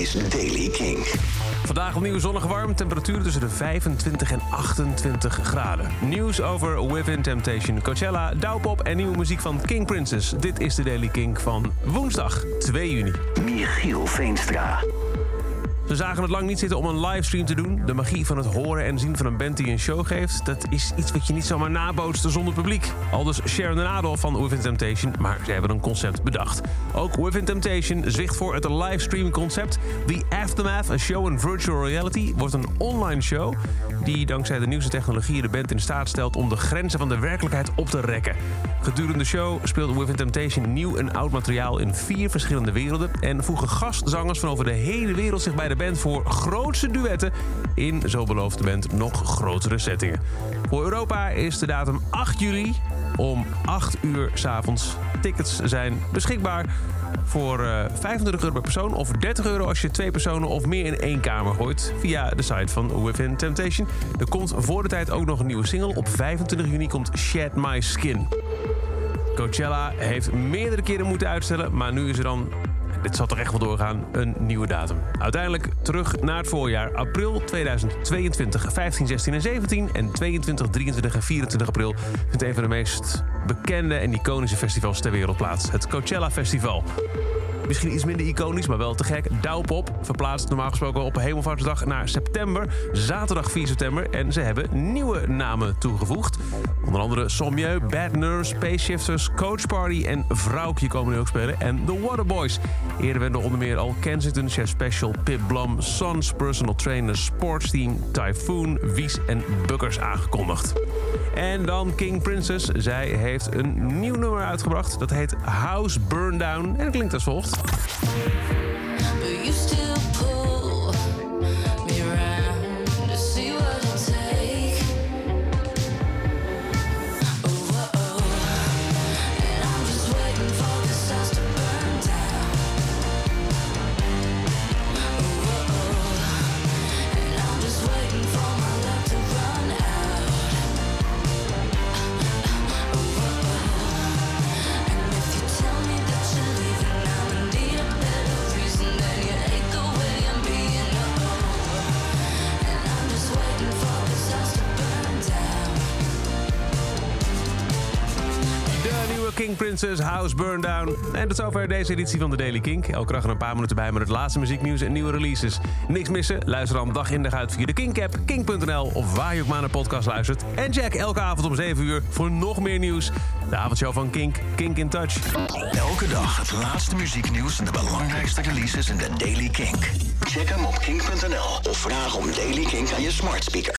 is Daily King. Vandaag opnieuw zonnig warm, temperatuur tussen de 25 en 28 graden. Nieuws over Within Temptation, Coachella, Douwpop en nieuwe muziek van King Princess. Dit is de Daily King van woensdag 2 juni. Michiel Veenstra. Ze zagen het lang niet zitten om een livestream te doen. De magie van het horen en zien van een band die een show geeft... dat is iets wat je niet zomaar nabootst zonder publiek. Al dus Sharon en Adel van Within Temptation, maar ze hebben een concept bedacht. Ook Within Temptation zwicht voor het livestream concept. The Aftermath, een show in virtual reality, wordt een online show... die dankzij de nieuwste technologie de band in staat stelt... om de grenzen van de werkelijkheid op te rekken. Gedurende de show speelt Within Temptation nieuw en oud materiaal... in vier verschillende werelden... en voegen gastzangers van over de hele wereld zich bij de band voor grootste duetten in, zo belooft de band, nog grotere settingen. Voor Europa is de datum 8 juli om 8 uur s'avonds. Tickets zijn beschikbaar voor uh, 25 euro per persoon of 30 euro als je twee personen of meer in één kamer gooit via de site van Within Temptation. Er komt voor de tijd ook nog een nieuwe single. Op 25 juni komt Shed My Skin. Coachella heeft meerdere keren moeten uitstellen, maar nu is er dan dit zal toch echt wel doorgaan, een nieuwe datum. Uiteindelijk terug naar het voorjaar. April 2022, 15, 16 en 17. En 22, 23 en 24 april vindt een van de meest bekende en iconische festivals ter wereld plaats. Het Coachella Festival. Misschien iets minder iconisch, maar wel te gek. Douwpop verplaatst normaal gesproken op Hemelvaartsdag naar september. Zaterdag 4 september. En ze hebben nieuwe namen toegevoegd. Onder andere Sommieu, Bad Nurse, Space Shifters, Coach Party en Vrouwkje komen nu ook spelen. En The Waterboys. Eerder werden onder meer al Kensington, Chef Special, Pip Blum, Sons, Personal Trainer, Sports Team, Typhoon, Wies en Bukkers aangekondigd. En dan King Princess. Zij heeft een nieuw nummer uitgebracht. Dat heet House Burn Down. En het klinkt als volgt. But you still King Princess House Burn Down. En tot zover deze editie van de Daily Kink. Elke dag er een paar minuten bij met het laatste muzieknieuws en nieuwe releases. Niks missen? Luister dan dag in dag uit via de Kink-app, kink.nl of waar je ook maar naar podcast luistert. En check elke avond om 7 uur voor nog meer nieuws. De avondshow van Kink, Kink in Touch. Elke dag het laatste muzieknieuws en de belangrijkste releases in de Daily Kink. Check hem op kink.nl of vraag om Daily Kink aan je smart speaker.